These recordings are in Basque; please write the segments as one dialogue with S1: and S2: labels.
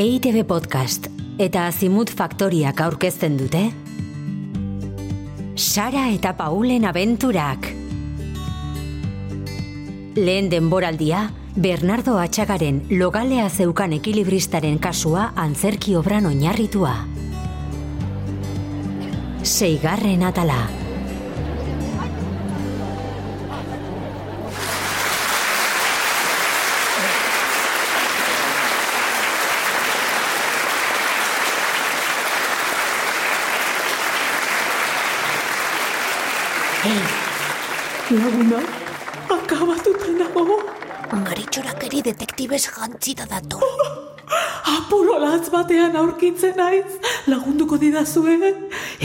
S1: EITB Podcast eta Azimut Faktoriak aurkezten dute Sara eta Paulen abenturak Lehen denboraldia, Bernardo Atxagaren logalea zeukan ekilibristaren kasua antzerki obran oinarritua. Seigarren atala.
S2: Laguna, akabatuta nago.
S3: Garitxorakeri detektibez jantzita dator.
S2: Apuro latz batean aurkitzen naiz. Lagunduko didazue.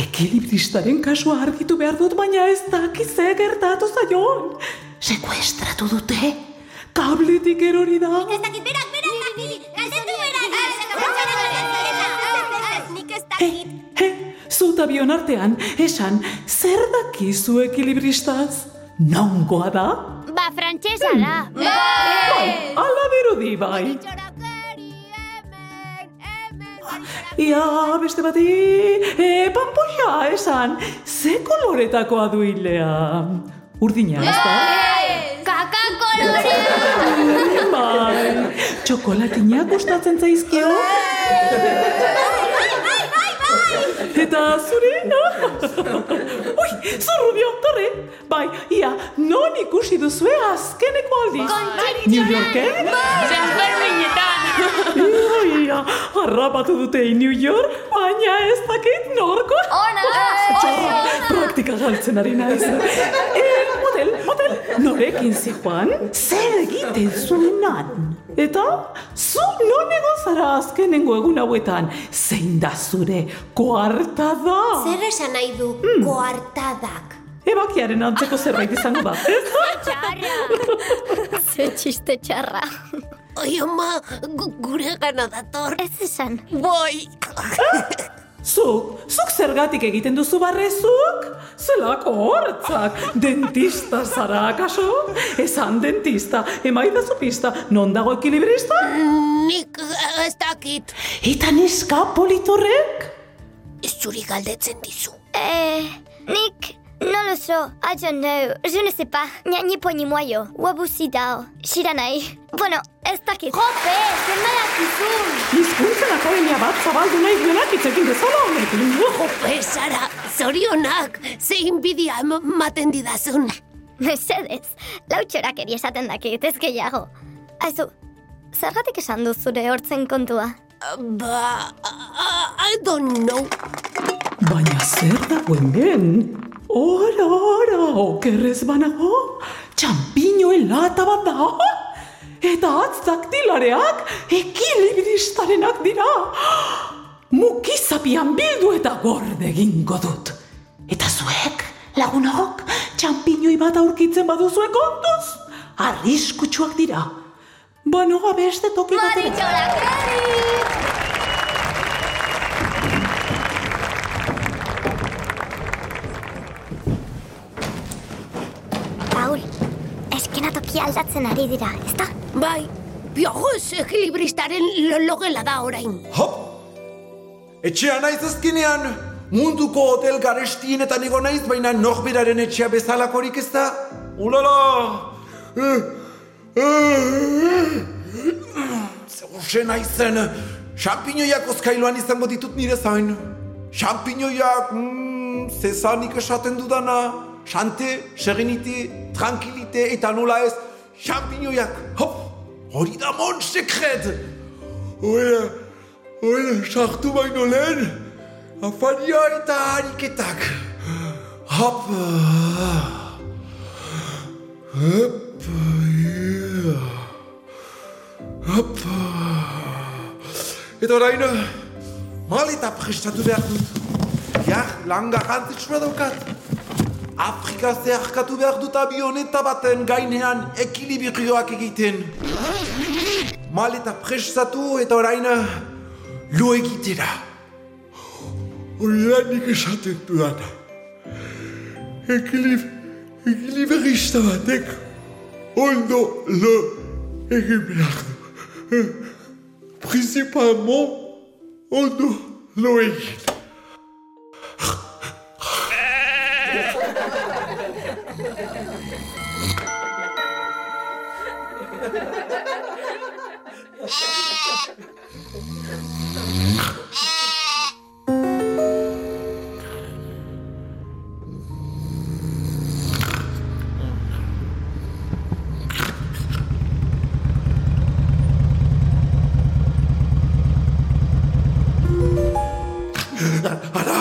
S2: Ekilibristaren kasua argitu behar dut, baina ez dakize gertatu zaion. Sekuestratu dute. Kabletik erori da.
S3: Ez dakit, berak, berak,
S2: zuta bion artean, esan, zer dakizu ekilibristaz? Nongoa da?
S3: Ba, frantsesa da.
S2: Bai, ala dirudi bai. Ia, beste bati, e, pampoia, esan, ze koloretakoa du hilea? Urdina, ez da?
S3: Kaka kolorea.
S2: Bai, txokolatina gustatzen zaizkio? Eta zure, no? Ui, zurru torre. Bai, ia, non ikusi duzue azkeneko aldiz? New Yorken? Ia, ia, harrapatu dute New York, baina ez dakit norko.
S3: Ona.
S2: Txarra, praktika galtzen ari naiz. Norekin zijoan? Zer egiten zuenan? Eta, zu non egon zara azkenengo egun hauetan? Zein da zure koartada?
S3: Zer esan nahi du koartadak?
S2: Ebakiaren antzeko zerbait izango da. Ez?
S4: Ze txiste txarra.
S3: Oi, ama, gu- gure gana dator.
S4: Ez esan.
S3: Boi.
S2: Zuk, zuk zergatik egiten duzu barrezuk? Zelako hortzak, dentista zara akaso? Esan dentista, emaidazu pista, non dago ekilibrista?
S3: Nik ez dakit.
S2: Eta neska politorrek?
S3: Zuri galdetzen dizu.
S4: Eh, Nick, no lo so. I don't know. Je ne sais pas. Ni, ni po ni moyo. Wabusi dao. Shiranai. Bueno, ez dakit. Jope, zenbara kizun.
S2: Hizkuntzen akademia bat zabaldu nahi duenak itzekin bezala honekin.
S3: Jope, Sara, zorionak, zein bidia maten didazun.
S4: Mesedez, lautxorak eri esaten dakit, ez gehiago. Aizu, zergatik esan du zure hortzen kontua?
S3: Ba, I don't know.
S2: Baina zer dago hemen? Ora, ora, okerrez banago? Txampiñoen lata bat da? Eta atz daktilareak ekilibristarenak dira. Mukizapian bildu eta gorde egingo dut. Eta zuek, lagunok, txampiñoi bat aurkitzen baduzue kontuz? Arriskutsuak dira. Banoa beste toki batera.
S4: Paul, eskena tokia aldatzen ari dira, ezta?
S3: Bai, biogoz ekilibristaren lo- logela da orain.
S5: Hop! Etxea naiz azkenean, munduko hotel garestienetan ego naiz, baina norberaren etxea bezalakorik ez da. Ulala! Zer naizen, Champinoiak oskailuan izango ditut nire zain. Champinoiak, mm, zezanik esaten dudana. Xante, serenite, tranquilite eta nola ez, champinoiak, hop! Hori da mon sekret! Oina, oina, sartu baino lehen, afaria eta hariketak. Hop! Hop! yeah. Hop! Eta orain, maleta prestatu behar dut. Jar, lan garrantzitsua daukat. Afrika zeharkatu behar dut abioneta baten gainean ekilibrioak egiten. Maleta prestatu eta orain lo egitera. Hori da nik esaten dudan. Ekilib, ekilibrista batek ondo lo egin behar du. principalement ondo lo egin. Ara!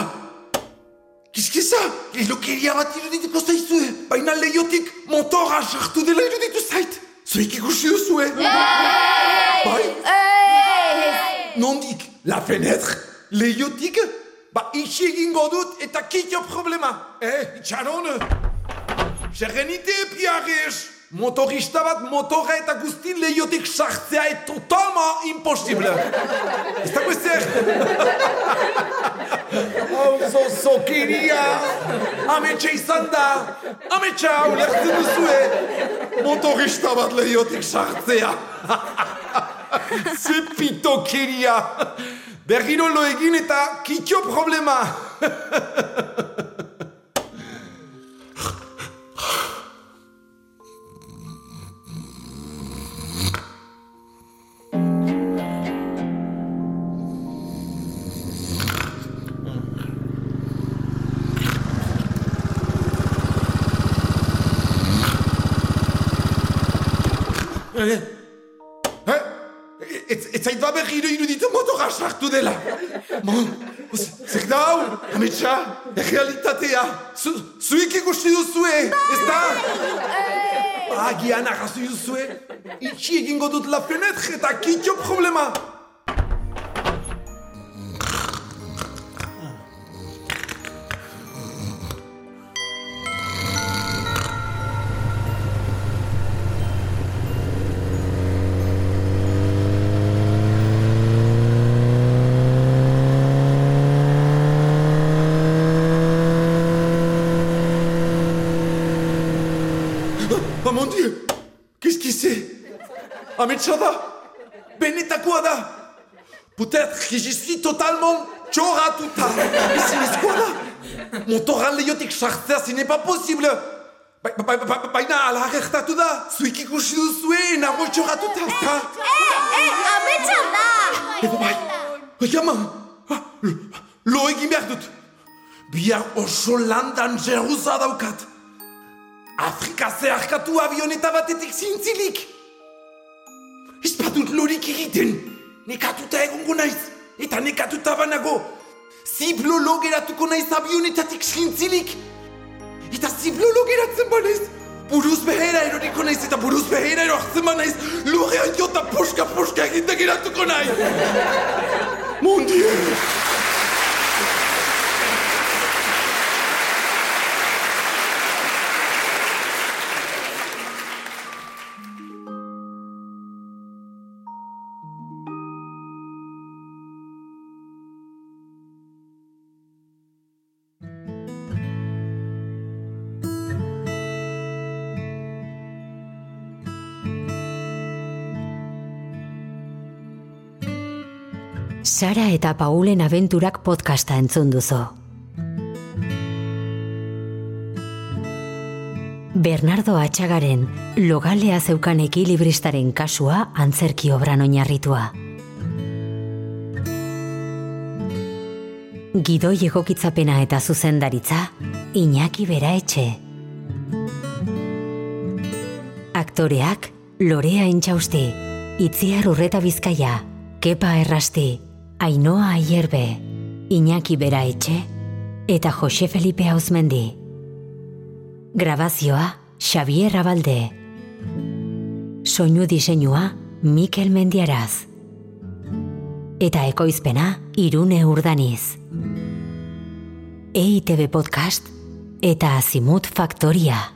S5: Kizkiza! Elokeria bat irudituko zaizue! Baina leiotik motorra sartu dela iruditu zait! Zuek ikusi duzue? Bai? Nondik? La fenêtre? Leiotik? Ba, itxi egingo dut eta kitio problema! Eh, itxaron! Serenite piarez! Motorista bat motorra eta guzti leiotik sartzea et totalma imposible! Ez dago ezer! Hau zozokiria! Ametxe izan da! Ametxa, ulertzen duzue! Motorista bat leiotik sartzea! Ze pitokeria! Berriro lo egin eta kitio problema! Zait ba berriro iruditu motorra sartu dela. Bon, zer da hau? Ametsa, errealitatea. Zu, zuik ikusti duzue, ez da? Agian arrazu duzue. Itxi egingo dut la fenetre eta kitio problema. Oh mon dieu! Qu'est-ce qui c'est? Ametsa da? Benetakoa da? Peut-être que je suis totalement txoratuta. Ezinezkoa da? Motorran lehiotik sartzea, ce n'est pas possible. Ba- ba- ba- ba- Baina ala gertatu da. Zuik ikusi duzue, nago txoratuta, ez da?
S4: Ametsa da!
S5: Edo bai, bai ama, Ah, lo- lo egin behar dut. Bihar oso landan jeruza daukat. Afrika zeharkatu avioneta batetik zintzilik. Ez badut lorik egiten. Nekatuta egongo naiz. Eta nekatuta banago. Ziblolo geratuko naiz avionetatik zintzilik. Eta ziblolo geratzen banaiz. Buruz behera eroriko naiz eta buruz behera erortzen banaiz. Lurrean jota puska-puska eginda geratuko naiz. Mon Dieu
S1: Sara eta Paulen abenturak podcasta entzun duzu. Bernardo Atxagaren logalea zeukan ekilibristaren kasua antzerki obran oinarritua. Gidoi egokitzapena eta zuzendaritza, Iñaki Bera etxe. Aktoreak, Lorea Intxausti, Itziar Urreta Bizkaia, Kepa Errasti, Ainoa Aierbe, Iñaki Bera etxe, eta Jose Felipe Hauzmendi. Grabazioa, Xavier Abalde. Soinu diseinua, Mikel Mendiaraz. Eta ekoizpena, Irune Urdaniz. EITB Podcast eta Azimut Faktoria.